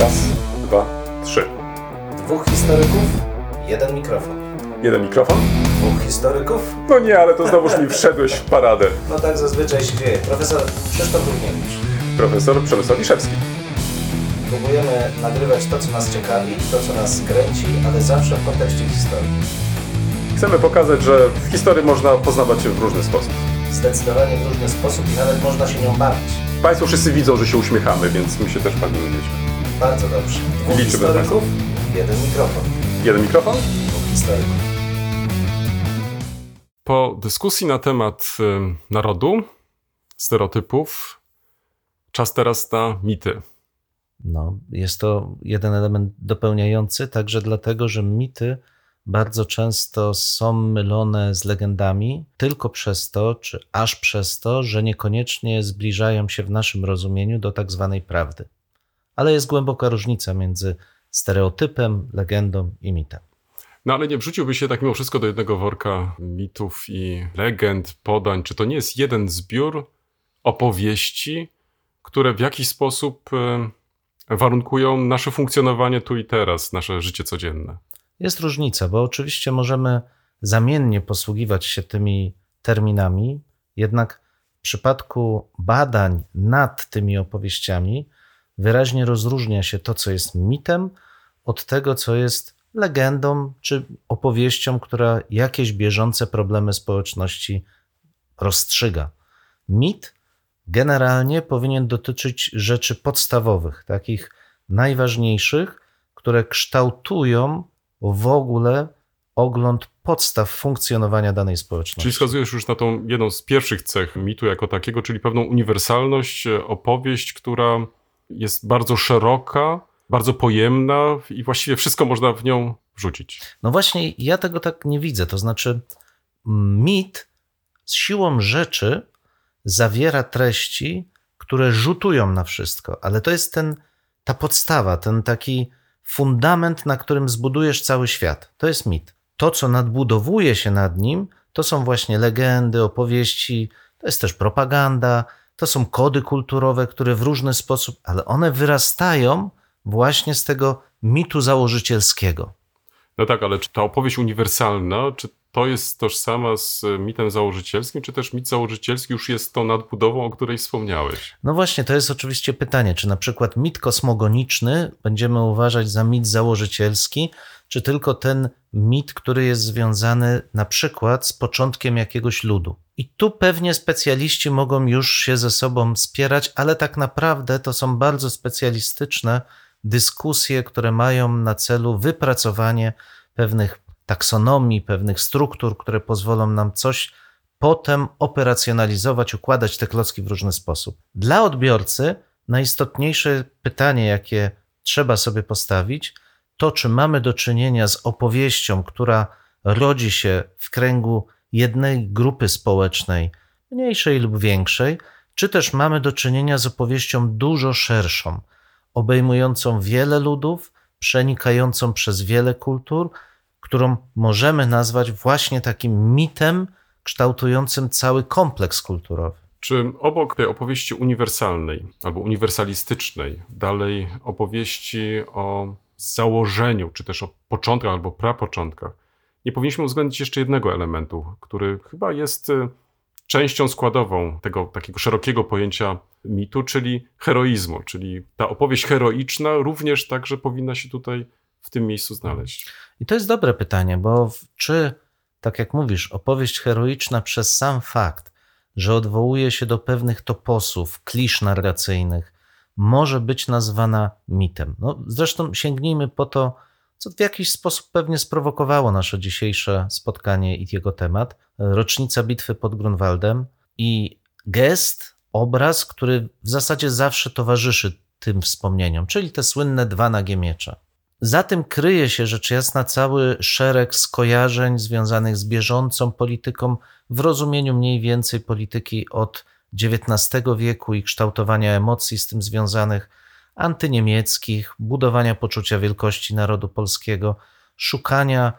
Raz, dwa, trzy. Dwóch historyków, jeden mikrofon. Jeden mikrofon? Dwóch historyków? No nie, ale to znowuż mi wszedłeś w paradę. No tak zazwyczaj się dzieje. Profesor Krzysztof Równiewicz. Profesor Przemysław Wiszewski. Próbujemy nagrywać to, co nas ciekawi, to, co nas kręci, ale zawsze w kontekście historii. Chcemy pokazać, że w historii można poznawać się w różny sposób. Zdecydowanie w różny sposób i nawet można się nią bawić. Państwo wszyscy widzą, że się uśmiechamy, więc my się też bawimy. Bardzo dobrze. Dwóch Liczymy historyków, jeden mikrofon. Jeden mikrofon? Dwóch historyków. Po dyskusji na temat narodu, stereotypów, czas teraz na mity. No, jest to jeden element dopełniający, także dlatego, że mity bardzo często są mylone z legendami tylko przez to, czy aż przez to, że niekoniecznie zbliżają się w naszym rozumieniu do tak zwanej prawdy. Ale jest głęboka różnica między stereotypem, legendą i mitem. No ale nie wrzuciłby się tak mimo wszystko do jednego worka mitów i legend, podań. Czy to nie jest jeden zbiór opowieści, które w jakiś sposób warunkują nasze funkcjonowanie tu i teraz, nasze życie codzienne? Jest różnica, bo oczywiście możemy zamiennie posługiwać się tymi terminami, jednak w przypadku badań nad tymi opowieściami wyraźnie rozróżnia się to, co jest mitem, od tego, co jest legendą czy opowieścią, która jakieś bieżące problemy społeczności rozstrzyga. Mit generalnie powinien dotyczyć rzeczy podstawowych, takich najważniejszych, które kształtują w ogóle ogląd podstaw funkcjonowania danej społeczności. Czyli wskazujesz już na tą jedną z pierwszych cech mitu jako takiego, czyli pewną uniwersalność, e, opowieść, która jest bardzo szeroka, bardzo pojemna i właściwie wszystko można w nią wrzucić. No właśnie, ja tego tak nie widzę. To znaczy, mit z siłą rzeczy zawiera treści, które rzutują na wszystko, ale to jest ten, ta podstawa, ten taki fundament, na którym zbudujesz cały świat. To jest mit. To, co nadbudowuje się nad nim, to są właśnie legendy, opowieści, to jest też propaganda, to są kody kulturowe, które w różny sposób, ale one wyrastają właśnie z tego mitu założycielskiego. No tak, ale czy ta opowieść uniwersalna, czy to jest tożsama z mitem założycielskim, czy też mit założycielski już jest tą nadbudową, o której wspomniałeś? No właśnie, to jest oczywiście pytanie, czy na przykład mit kosmogoniczny będziemy uważać za mit założycielski, czy tylko ten mit, który jest związany na przykład z początkiem jakiegoś ludu. I tu pewnie specjaliści mogą już się ze sobą spierać, ale tak naprawdę to są bardzo specjalistyczne dyskusje, które mają na celu wypracowanie pewnych taksonomii, pewnych struktur, które pozwolą nam coś potem operacjonalizować, układać te klocki w różny sposób. Dla odbiorcy najistotniejsze pytanie, jakie trzeba sobie postawić, to czy mamy do czynienia z opowieścią, która rodzi się w kręgu jednej grupy społecznej, mniejszej lub większej, czy też mamy do czynienia z opowieścią dużo szerszą, obejmującą wiele ludów, przenikającą przez wiele kultur, którą możemy nazwać właśnie takim mitem kształtującym cały kompleks kulturowy. Czy obok tej opowieści uniwersalnej albo uniwersalistycznej, dalej opowieści o założeniu, czy też o początkach albo prapoczątkach, nie powinniśmy uwzględnić jeszcze jednego elementu, który chyba jest y, częścią składową tego takiego szerokiego pojęcia mitu, czyli heroizmu, czyli ta opowieść heroiczna również także powinna się tutaj w tym miejscu znaleźć. I to jest dobre pytanie, bo czy, tak jak mówisz, opowieść heroiczna przez sam fakt, że odwołuje się do pewnych toposów, klisz narracyjnych, może być nazwana mitem. No, zresztą sięgnijmy po to, co w jakiś sposób pewnie sprowokowało nasze dzisiejsze spotkanie i jego temat. Rocznica bitwy pod Grunwaldem i gest, obraz, który w zasadzie zawsze towarzyszy tym wspomnieniom, czyli te słynne dwa nagie miecze. Za tym kryje się rzecz jasna cały szereg skojarzeń związanych z bieżącą polityką w rozumieniu mniej więcej polityki od XIX wieku i kształtowania emocji z tym związanych, antyniemieckich, budowania poczucia wielkości narodu polskiego, szukania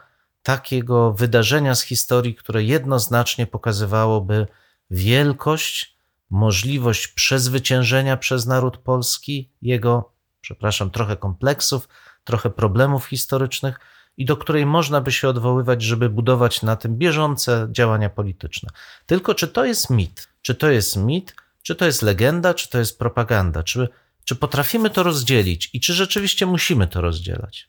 takiego wydarzenia z historii, które jednoznacznie pokazywałoby wielkość, możliwość przezwyciężenia przez naród polski jego przepraszam, trochę kompleksów, trochę problemów historycznych i do której można by się odwoływać, żeby budować na tym bieżące działania polityczne. Tylko czy to jest mit? Czy to jest mit? Czy to jest legenda? Czy to jest propaganda? Czy, czy potrafimy to rozdzielić i czy rzeczywiście musimy to rozdzielać?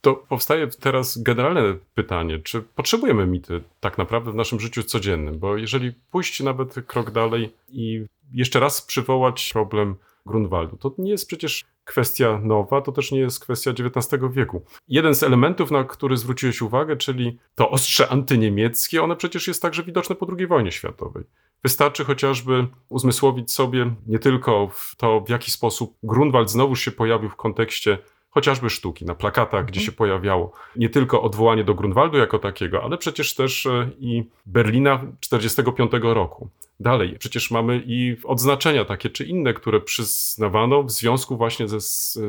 To powstaje teraz generalne pytanie, czy potrzebujemy mity tak naprawdę w naszym życiu codziennym? Bo jeżeli pójść nawet krok dalej i jeszcze raz przywołać problem Grunwaldu, to nie jest przecież kwestia nowa, to też nie jest kwestia XIX wieku. Jeden z elementów, na który zwróciłeś uwagę, czyli to ostrze antyniemieckie, one przecież jest także widoczne po II wojnie światowej. Wystarczy chociażby uzmysłowić sobie nie tylko w to, w jaki sposób Grunwald znowu się pojawił w kontekście chociażby sztuki, na plakatach, gdzie się pojawiało nie tylko odwołanie do Grunwaldu jako takiego, ale przecież też e, i Berlina 1945 roku. Dalej, przecież mamy i odznaczenia takie czy inne, które przyznawano w związku właśnie ze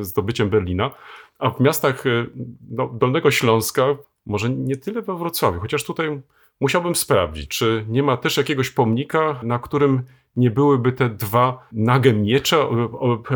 zdobyciem Berlina, a w miastach e, no, Dolnego Śląska, może nie tyle we Wrocławiu, chociaż tutaj musiałbym sprawdzić, czy nie ma też jakiegoś pomnika, na którym nie byłyby te dwa nage miecze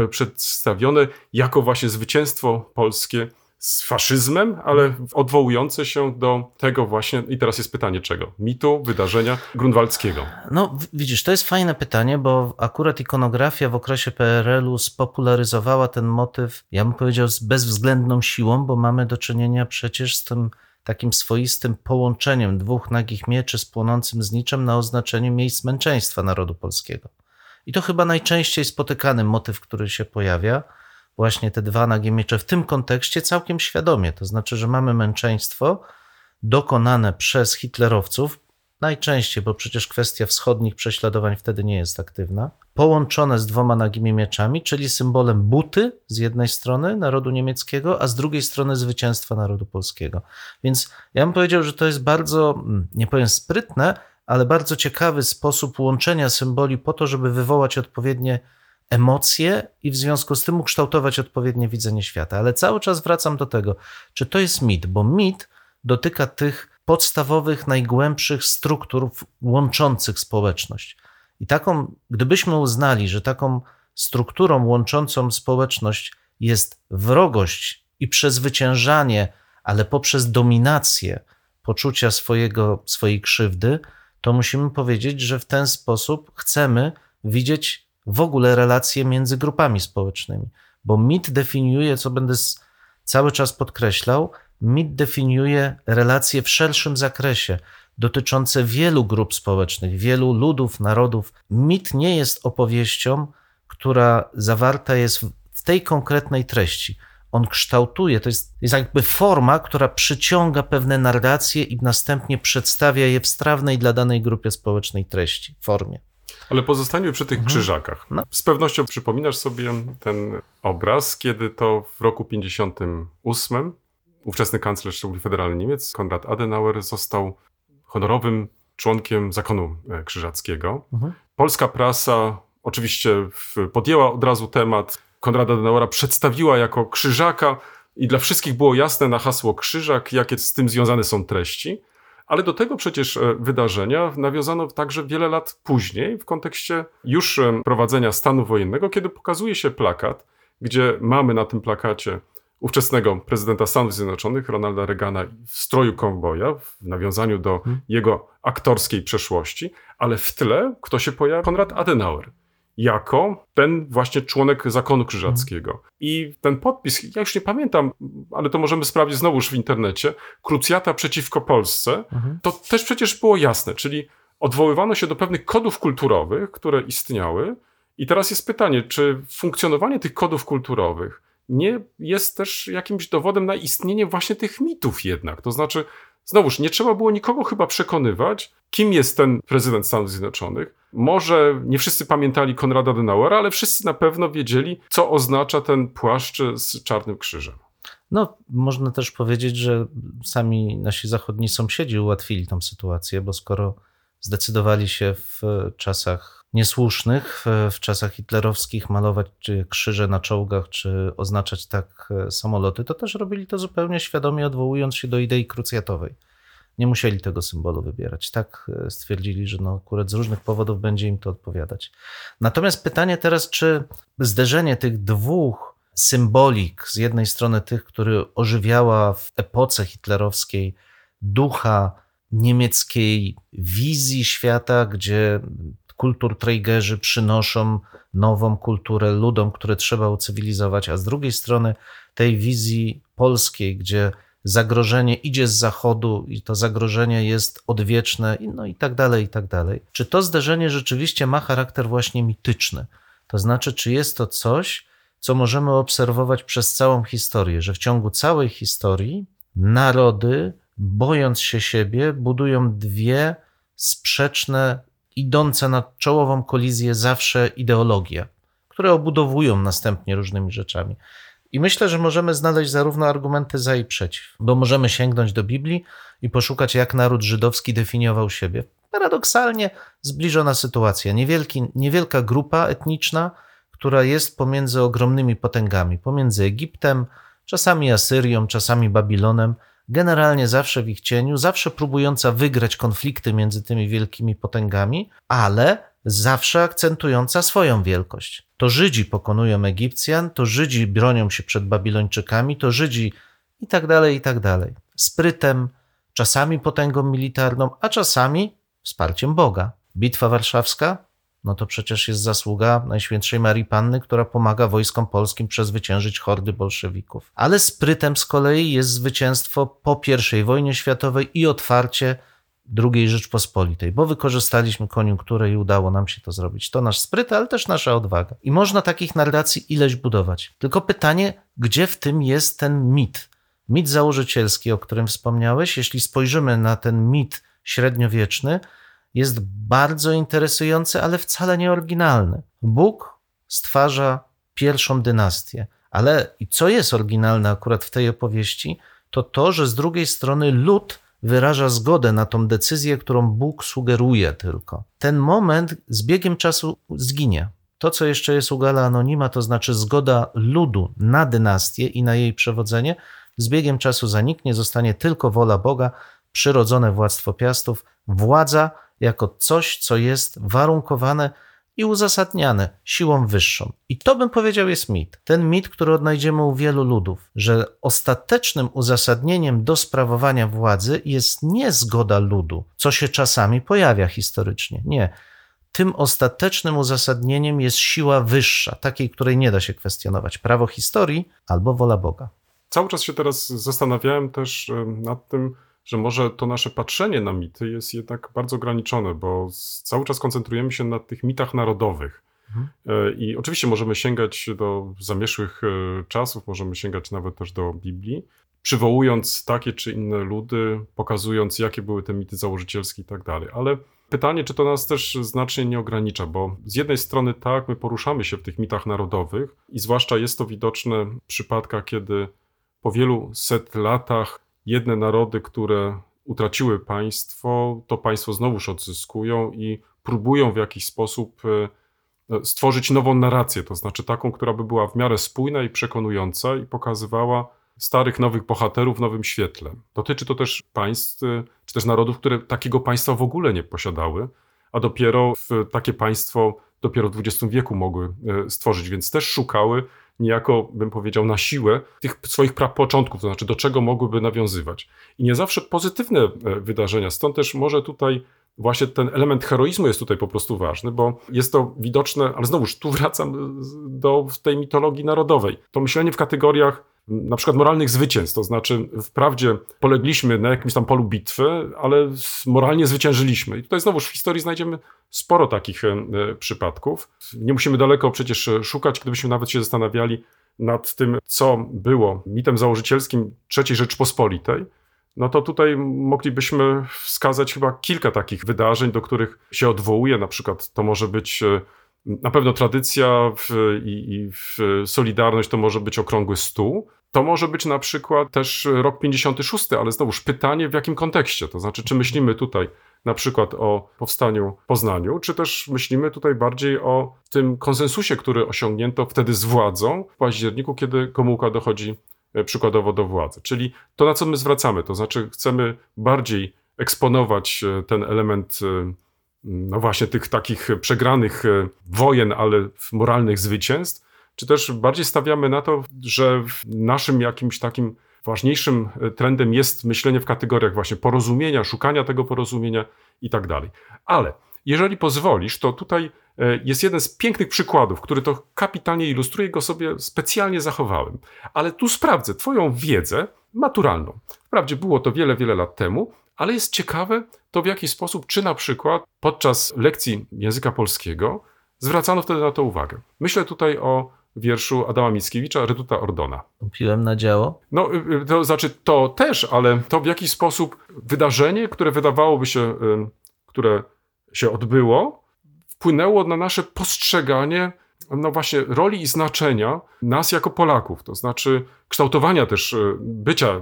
przedstawione jako właśnie zwycięstwo polskie z faszyzmem, ale odwołujące się do tego właśnie, i teraz jest pytanie czego? Mitu, wydarzenia grunwaldzkiego. No widzisz, to jest fajne pytanie, bo akurat ikonografia w okresie PRL-u spopularyzowała ten motyw, ja bym powiedział z bezwzględną siłą, bo mamy do czynienia przecież z tym takim swoistym połączeniem dwóch nagich mieczy z płonącym zniczem na oznaczeniu miejsc męczeństwa narodu polskiego. I to chyba najczęściej spotykany motyw, który się pojawia, właśnie te dwa nagie miecze w tym kontekście całkiem świadomie. To znaczy, że mamy męczeństwo dokonane przez hitlerowców, najczęściej, bo przecież kwestia wschodnich prześladowań wtedy nie jest aktywna, połączone z dwoma nagimi mieczami, czyli symbolem buty z jednej strony narodu niemieckiego, a z drugiej strony zwycięstwa narodu polskiego. Więc ja bym powiedział, że to jest bardzo, mm, nie powiem sprytne, ale bardzo ciekawy sposób łączenia symboli po to, żeby wywołać odpowiednie emocje i w związku z tym ukształtować odpowiednie widzenie świata. Ale cały czas wracam do tego, czy to jest mit, bo mit dotyka tych podstawowych, najgłębszych struktur łączących społeczność. I taką, gdybyśmy uznali, że taką strukturą łączącą społeczność jest wrogość i przezwyciężanie, ale poprzez dominację poczucia swojego, swojej krzywdy, to musimy powiedzieć, że w ten sposób chcemy widzieć w ogóle relacje między grupami społecznymi. Bo mit definiuje, co będę cały czas podkreślał, mit definiuje relacje w szerszym zakresie, dotyczące wielu grup społecznych, wielu ludów, narodów. Mit nie jest opowieścią, która zawarta jest w tej konkretnej treści. On kształtuje, to jest, jest jakby forma, która przyciąga pewne narracje i następnie przedstawia je w strawnej dla danej grupie społecznej treści, formie. Ale pozostańmy przy tych mhm. krzyżakach. No. Z pewnością przypominasz sobie ten obraz, kiedy to w roku 58 ówczesny kanclerz Republiki Federalnej Niemiec, Konrad Adenauer, został honorowym członkiem zakonu e, krzyżackiego. Mhm. Polska prasa oczywiście podjęła od razu temat. Konrada Adenauera przedstawiła jako krzyżaka i dla wszystkich było jasne na hasło krzyżak, jakie z tym związane są treści. Ale do tego przecież e, wydarzenia nawiązano także wiele lat później w kontekście już e, prowadzenia stanu wojennego, kiedy pokazuje się plakat, gdzie mamy na tym plakacie ówczesnego prezydenta Stanów Zjednoczonych, Ronalda Reagana, w stroju kowboja, w nawiązaniu do hmm. jego aktorskiej przeszłości, ale w tle kto się pojawia? Konrad Adenauer. Jako ten właśnie członek zakonu krzyżackiego. Hmm. I ten podpis, ja już nie pamiętam, ale to możemy sprawdzić znowuż w internecie, krucjata przeciwko Polsce, hmm. to też przecież było jasne, czyli odwoływano się do pewnych kodów kulturowych, które istniały. I teraz jest pytanie, czy funkcjonowanie tych kodów kulturowych nie jest też jakimś dowodem na istnienie właśnie tych mitów jednak. To znaczy, znowuż, nie trzeba było nikogo chyba przekonywać, kim jest ten prezydent Stanów Zjednoczonych. Może nie wszyscy pamiętali Konrada Adenauera, ale wszyscy na pewno wiedzieli, co oznacza ten płaszcz z czarnym krzyżem. No, można też powiedzieć, że sami nasi zachodni sąsiedzi ułatwili tą sytuację, bo skoro zdecydowali się w czasach niesłusznych w czasach hitlerowskich malować krzyże na czołgach, czy oznaczać tak e, samoloty, to też robili to zupełnie świadomie, odwołując się do idei krucjatowej. Nie musieli tego symbolu wybierać. Tak e, stwierdzili, że no akurat z różnych powodów będzie im to odpowiadać. Natomiast pytanie teraz, czy zderzenie tych dwóch symbolik z jednej strony tych, który ożywiała w epoce hitlerowskiej ducha niemieckiej wizji świata, gdzie kulturträgerzy przynoszą nową kulturę ludom, które trzeba ucywilizować, a z drugiej strony tej wizji polskiej, gdzie zagrożenie idzie z zachodu i to zagrożenie jest odwieczne, no i tak dalej, i tak dalej. Czy to zderzenie rzeczywiście ma charakter właśnie mityczny? To znaczy, czy jest to coś, co możemy obserwować przez całą historię, że w ciągu całej historii narody, bojąc się siebie, budują dwie sprzeczne, idące na czołową kolizję zawsze ideologie, które obudowują następnie różnymi rzeczami. I myślę, że możemy znaleźć zarówno argumenty za i przeciw, bo możemy sięgnąć do Biblii i poszukać, jak naród żydowski definiował siebie. Paradoksalnie zbliżona sytuacja. Niewielki, niewielka grupa etniczna, która jest pomiędzy ogromnymi potęgami, pomiędzy Egiptem, czasami Asyrią, czasami Babilonem, generalnie zawsze w ich cieniu, zawsze próbująca wygrać konflikty między tymi wielkimi potęgami, ale zawsze akcentująca swoją wielkość. To Żydzi pokonują Egipcjan, to Żydzi bronią się przed Babilończykami, to Żydzi i tak dalej, i tak dalej. Sprytem, czasami potęgą militarną, a czasami wsparciem Boga. Bitwa Warszawska? No to przecież jest zasługa Najświętszej Marii Panny, która pomaga wojskom polskim przezwyciężyć hordy bolszewików. Ale sprytem z kolei jest zwycięstwo po I wojnie światowej i otwarcie II Rzeczpospolitej, bo wykorzystaliśmy koniunkturę i udało nam się to zrobić. To nasz spryt, ale też nasza odwaga. I można takich narracji ileś budować. Tylko pytanie, gdzie w tym jest ten mit? Mit założycielski, o którym wspomniałeś, jeśli spojrzymy na ten mit średniowieczny, jest bardzo interesujący, ale wcale nie oryginalny. Bóg stwarza pierwszą dynastię, ale i co jest oryginalne akurat w tej opowieści, to to, że z drugiej strony lud wyraża zgodę na tą decyzję, którą Bóg sugeruje tylko. Ten moment z biegiem czasu zginie. To, co jeszcze jest u Gala Anonima, to znaczy zgoda ludu na dynastię i na jej przewodzenie, z biegiem czasu zaniknie, zostanie tylko wola Boga, przyrodzone władztwo piastów, władza jako coś, co jest warunkowane i uzasadniane siłą wyższą. I to bym powiedział jest mit. Ten mit, który odnajdziemy u wielu ludów, że ostatecznym uzasadnieniem do sprawowania władzy jest nie zgoda ludu, co się czasami pojawia historycznie. Nie. Tym ostatecznym uzasadnieniem jest siła wyższa, takiej, której nie da się kwestionować. Prawo historii albo wola Boga. Cały czas się teraz zastanawiałem też nad tym, że może to nasze patrzenie na mity jest jednak bardzo ograniczone, bo cały czas koncentrujemy się na tych mitach narodowych. Mhm. E, I oczywiście możemy sięgać do zamierzchłych e, czasów, możemy sięgać nawet też do Biblii, przywołując takie czy inne ludy, pokazując, jakie były te mity założycielskie i tak dalej. Ale pytanie, czy to nas też znacznie nie ogranicza, bo z jednej strony tak, my poruszamy się w tych mitach narodowych i zwłaszcza jest to widoczne w przypadkach, kiedy po wielu set latach jedne narody, które utraciły państwo, to państwo znowuż odzyskują i próbują w jakiś sposób e, stworzyć nową narrację, to znaczy taką, która by była w miarę spójna i przekonująca i pokazywała starych, nowych bohaterów w nowym świetle. Dotyczy to też państw, e, czy też narodów, które takiego państwa w ogóle nie posiadały, a dopiero takie państwo dopiero w XX wieku mogły e, stworzyć, więc też szukały niejako, bym powiedział, na siłę tych swoich prapoczątków, to znaczy do czego mogłyby nawiązywać. I nie zawsze pozytywne e, wydarzenia, stąd też może tutaj właśnie ten element heroizmu jest tutaj po prostu ważny, bo jest to widoczne, ale znowuż tu wracam do tej mitologii narodowej. To myślenie w kategoriach na przykład moralnych zwycięstw, to znaczy wprawdzie polegliśmy na jakimś tam polu bitwy, ale moralnie zwyciężyliśmy. I tutaj znowuż w historii znajdziemy sporo takich e, przypadków. Nie musimy daleko przecież szukać, gdybyśmy nawet się zastanawiali nad tym, co było mitem założycielskim III Rzeczpospolitej, no to tutaj moglibyśmy wskazać chyba kilka takich wydarzeń, do których się odwołuje. Na przykład to może być e, na pewno tradycja w, i, i w Solidarność to może być okrągły stół. To może być na przykład też rok 56, ale znowuż pytanie w jakim kontekście. To znaczy, czy myślimy tutaj na przykład o powstaniu Poznaniu, czy też myślimy tutaj bardziej o tym konsensusie, który osiągnięto wtedy z władzą w październiku, kiedy komułka dochodzi e, przykładowo do władzy. Czyli to, na co my zwracamy, to znaczy chcemy bardziej eksponować e, ten element e, no właśnie tych takich przegranych e, wojen, ale moralnych zwycięstw, czy też bardziej stawiamy na to, że naszym jakimś takim ważniejszym e, trendem jest myślenie w kategoriach właśnie porozumienia, szukania tego porozumienia i tak dalej. Ale jeżeli pozwolisz, to tutaj e, jest jeden z pięknych przykładów, który to kapitalnie ilustruje, go sobie specjalnie zachowałem. Ale tu sprawdzę Twoją wiedzę maturalną. Wprawdzie było to wiele, wiele lat temu, ale jest ciekawe to w jaki sposób, czy na przykład podczas lekcji języka polskiego zwracano wtedy na to uwagę. Myślę tutaj o wierszu Adama Mickiewicza, Reduta Ordona. Piłem na działo. No, y, y, to znaczy to też, ale to w jaki sposób wydarzenie, które wydawałoby się, y, które się odbyło, wpłynęło na nasze postrzeganie no właśnie roli i znaczenia nas jako Polaków, to znaczy kształtowania też bycia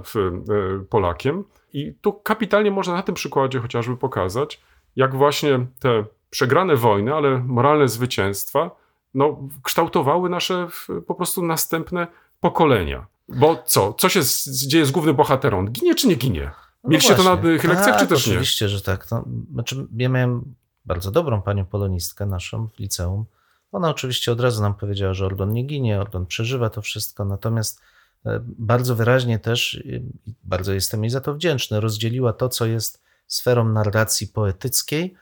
Polakiem. I tu kapitalnie można na tym przykładzie chociażby pokazać, jak właśnie te przegrane wojny, ale moralne zwycięstwa, no, kształtowały nasze po prostu następne pokolenia. Bo co? Co się dzieje z głównym bohaterem? Ginie czy nie ginie? No Mieliście to na tych lekcjach, czy Tak, też nie? Oczywiście, że tak. No, znaczy, ja miałem bardzo dobrą panią polonistkę naszą w liceum. Ona oczywiście od razu nam powiedziała, że Ordon nie ginie, Ordon przeżywa to wszystko, natomiast e, bardzo wyraźnie też, i bardzo jestem jej za to wdzięczny, rozdzieliła to, co jest sferą narracji poetyckiej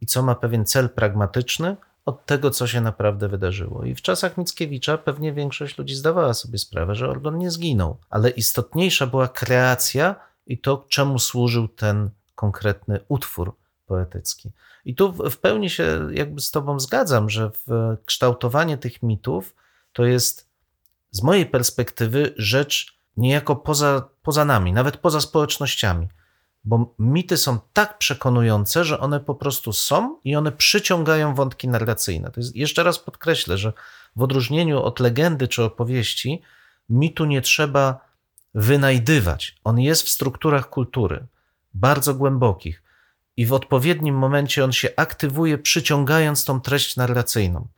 i co ma pewien cel pragmatyczny, od tego, co się naprawdę wydarzyło. I w czasach Mickiewicza pewnie większość ludzi zdawała sobie sprawę, że Ordon nie zginął, ale istotniejsza była kreacja i to, czemu służył ten konkretny utwór poetycki. I tu w- pełni się jakby z Tobą zgadzam, że kształtowanie tych mitów to jest z mojej perspektywy rzecz niejako poza, poza nami, nawet poza społecznościami. Bo mity są tak przekonujące, że one po prostu są i one przyciągają wątki narracyjne. To jest, jeszcze raz podkreślę, że w odróżnieniu od legendy czy opowieści, mitu nie trzeba wynajdywać. On jest w strukturach kultury, bardzo głębokich, i w odpowiednim momencie on się aktywuje, przyciągając tą treść narracyjną.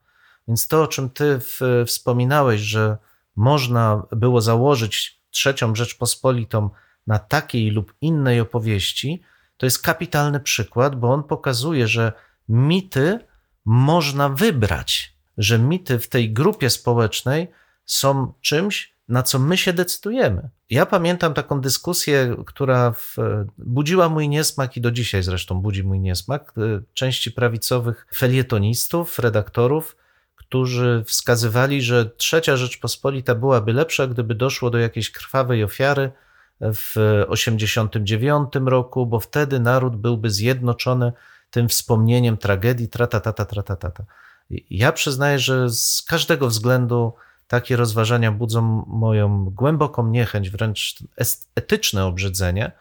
Więc to, o czym ty w, wspominałeś, że można było założyć trzecią Rzeczpospolitą na takiej lub innej opowieści, to jest kapitalny przykład, bo on pokazuje, że mity można wybrać, że mity w tej grupie społecznej są czymś, na co my się decydujemy. Ja pamiętam taką dyskusję, która w, budziła mój niesmak i do dzisiaj zresztą budzi mój niesmak, y, części prawicowych felietonistów, redaktorów, którzy wskazywali, że trzecia Rzeczpospolita byłaby lepsza, gdyby doszło do jakiejś krwawej ofiary w 89 roku, bo wtedy naród byłby zjednoczony tym wspomnieniem tragedii, tratatata, tratatata. Ja przyznaję, że z każdego względu takie rozważania budzą moją głęboką niechęć, wręcz etyczne obrzydzenie.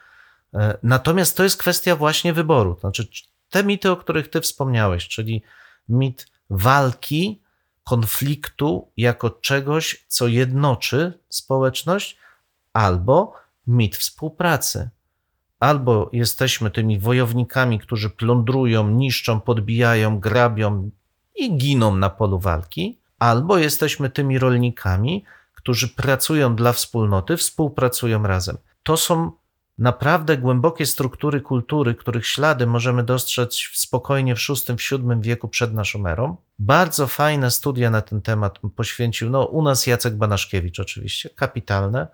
Natomiast to jest kwestia właśnie wyboru. Znaczy, te mity, o których ty wspomniałeś, czyli mit walki, konfliktu jako czegoś, co jednoczy społeczność, albo mit współpracy. Albo jesteśmy tymi wojownikami, którzy plądrują, niszczą, podbijają, grabią i giną na polu walki, albo jesteśmy tymi rolnikami, którzy pracują dla wspólnoty, współpracują razem. To są naprawdę głębokie struktury kultury, których ślady możemy dostrzec spokojnie w VI-VII wieku przed naszą erą. Bardzo fajne studia na ten temat poświęcił, no u nas Jacek Banaszkiewicz oczywiście, kapitalne,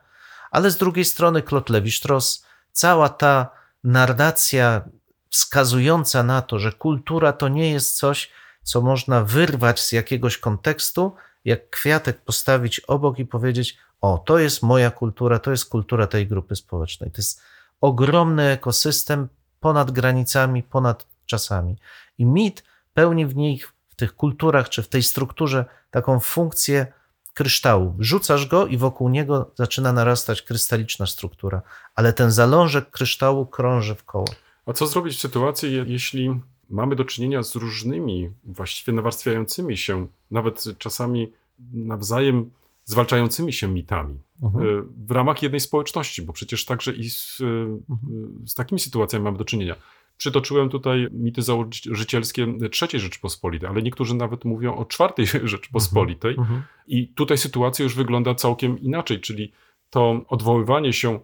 ale z drugiej strony Klotlewicz-Tross, cała ta narracja wskazująca na to, że kultura to nie jest coś, co można wyrwać z jakiegoś kontekstu, jak kwiatek postawić obok i powiedzieć: O, to jest moja kultura, to jest kultura tej grupy społecznej. To jest ogromny ekosystem ponad granicami, ponad czasami. I mit pełni w nich, w tych kulturach czy w tej strukturze taką funkcję kryształu. Rzucasz go i wokół niego zaczyna narastać krystaliczna struktura, ale ten zalążek kryształu krąży w koło. A co zrobić w sytuacji, jeśli mamy do czynienia z różnymi, właściwie nawarstwiającymi się, nawet czasami nawzajem zwalczającymi się mitami Mhm. w ramach jednej społeczności, bo przecież także i z, z takimi sytuacjami mamy do czynienia. Przytoczyłem tutaj mity założycielskie III Rzeczpospolitej, ale niektórzy nawet mówią o czwartej Rzeczpospolitej. Mhm. I tutaj sytuacja już wygląda całkiem inaczej, czyli to odwoływanie się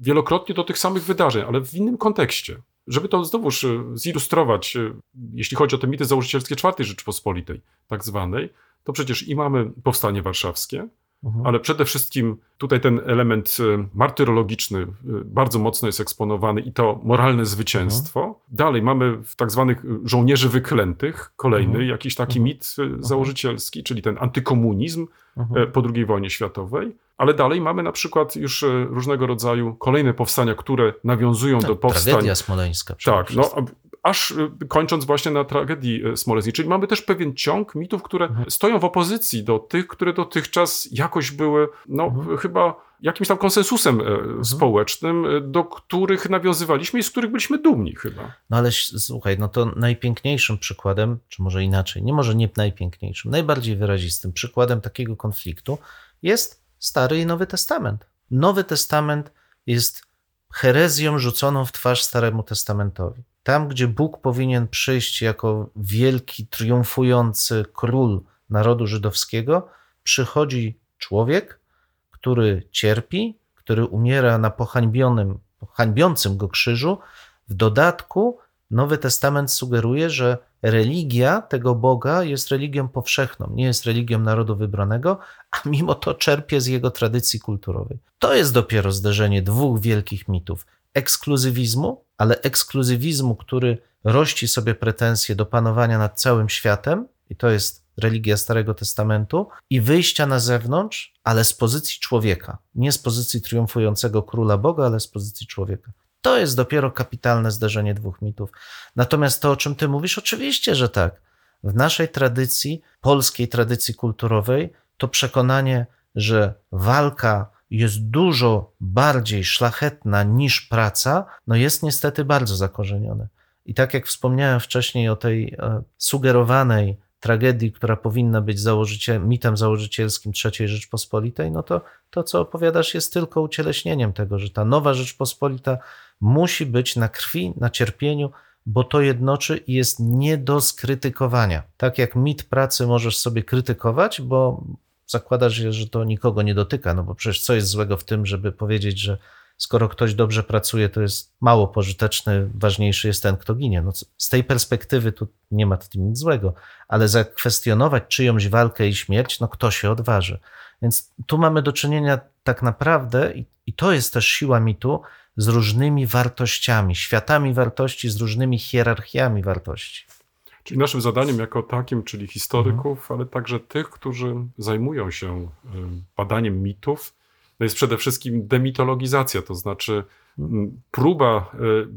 wielokrotnie do tych samych wydarzeń, ale w innym kontekście. Żeby to znowuż e, zilustrować, e, jeśli chodzi o te mity założycielskie czwartej Rzeczpospolitej, tak zwanej, to przecież i mamy powstanie warszawskie, Mhm. ale przede wszystkim tutaj ten element e, martyrologiczny e, bardzo mocno jest eksponowany i to moralne zwycięstwo. Dalej mamy w tak zwanych e, żołnierzy wyklętych, kolejny Mhm. jakiś taki mit e, założycielski, czyli ten antykomunizm Mhm. po II wojnie światowej. Ale dalej mamy na przykład już różnego rodzaju kolejne powstania, które nawiązują do Tak, powstań. Tragedia smoleńska. Tak, no, aż y, kończąc właśnie na tragedii y, smoleńskiej. Czyli mamy też pewien ciąg mitów, które Mhm. stoją w opozycji do tych, które dotychczas jakoś były, no Mhm. chyba jakimś tam konsensusem e, społecznym, do których nawiązywaliśmy i z których byliśmy dumni chyba. No ale słuchaj, no to najpiękniejszym przykładem, czy może inaczej, nie może nie najpiękniejszym, najbardziej wyrazistym przykładem takiego konfliktu jest Stary i Nowy Testament. Nowy Testament jest herezją rzuconą w twarz Staremu Testamentowi. Tam, gdzie Bóg powinien przyjść jako wielki, triumfujący król narodu żydowskiego, przychodzi człowiek, który cierpi, który umiera na pohańbionym, hańbiącym go krzyżu. W dodatku Nowy Testament sugeruje, że religia tego Boga jest religią powszechną, nie jest religią narodu wybranego, a mimo to czerpie z jego tradycji kulturowej. To jest dopiero zderzenie dwóch wielkich mitów: ekskluzywizmu, ale ekskluzywizmu, który rości sobie pretensje do panowania nad całym światem, i to jest religia Starego Testamentu, i wyjścia na zewnątrz, ale z pozycji człowieka, nie z pozycji triumfującego króla Boga, ale z pozycji człowieka. To jest dopiero kapitalne zderzenie dwóch mitów. Natomiast to, o czym ty mówisz, oczywiście, że tak. W naszej tradycji, polskiej tradycji kulturowej, to przekonanie, że walka jest dużo bardziej szlachetna niż praca, no jest niestety bardzo zakorzenione. I tak jak wspomniałem wcześniej o tej e, sugerowanej tragedii, która powinna być założycie, mitem założycielskim III Rzeczpospolitej, no to to, co opowiadasz, jest tylko ucieleśnieniem tego, że ta nowa Rzeczpospolita musi być na krwi, na cierpieniu, bo to jednoczy i jest nie do skrytykowania. Tak jak mit pracy możesz sobie krytykować, bo zakładasz, że to nikogo nie dotyka, no bo przecież co jest złego w tym, żeby powiedzieć, że skoro ktoś dobrze pracuje, to jest mało pożyteczny, ważniejszy jest ten, kto ginie. No, z tej perspektywy tu nie ma w tym nic złego, ale zakwestionować czyjąś walkę i śmierć, no kto się odważy. Więc tu mamy do czynienia tak naprawdę, i, i to jest też siła mitu, z różnymi wartościami, światami wartości, z różnymi hierarchiami wartości. Czyli naszym zadaniem jako takim, czyli historyków, Mhm. ale także tych, którzy zajmują się y, badaniem mitów, no jest przede wszystkim demitologizacja, to znaczy Mhm. próba y,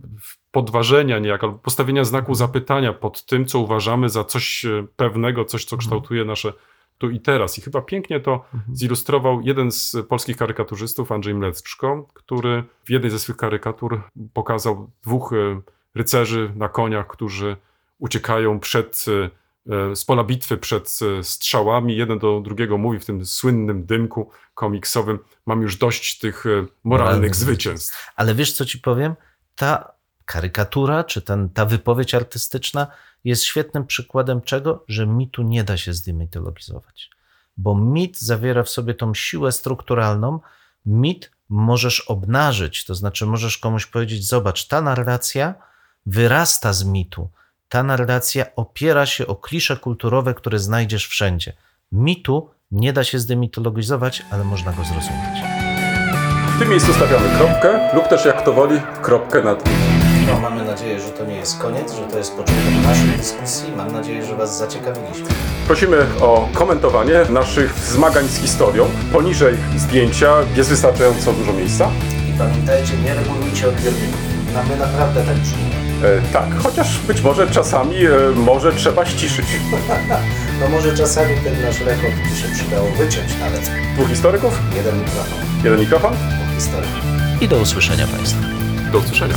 podważenia niejako, albo postawienia Mhm. znaku zapytania pod tym, co uważamy za coś y, pewnego, coś, co Mhm. kształtuje nasze tu i teraz. I chyba pięknie to Mhm. zilustrował jeden z polskich karykaturzystów, Andrzej Mleczko, który w jednej ze swych karykatur pokazał dwóch rycerzy na koniach, którzy uciekają przed, e, z pola bitwy przed e, strzałami. Jeden do drugiego mówi w tym słynnym dymku komiksowym: Mam już dość tych e, moralnych Moralnych zwycięstw. Ale wiesz, co ci powiem? Ta karykatura, czy ten, ta wypowiedź artystyczna jest świetnym przykładem czego? Że mitu nie da się zdemitologizować. Bo mit zawiera w sobie tą siłę strukturalną. Mit możesz obnażyć, to znaczy możesz komuś powiedzieć: Zobacz, ta narracja wyrasta z mitu. Ta narracja opiera się o klisze kulturowe, które znajdziesz wszędzie. Mitu nie da się zdemitologizować, ale można go zrozumieć. W tym miejscu stawiamy kropkę lub też jak to woli, kropkę nad. No, mamy nadzieję, że to nie jest koniec, że to jest początek naszej dyskusji. Mam nadzieję, że Was zaciekawiliśmy. Prosimy o komentowanie naszych zmagań z historią. Poniżej zdjęcia jest wystarczająco dużo miejsca. I pamiętajcie, nie regulujcie odbiorników. Mamy naprawdę tak brzmi. E, tak, chociaż być może czasami e, może trzeba ściszyć. No może czasami ten nasz rekord by się przydało wyciąć nawet. Dwóch historyków, Jeden mikrofon, jeden mikrofon. dwóch historyków. I do usłyszenia Państwu. Do usłyszenia.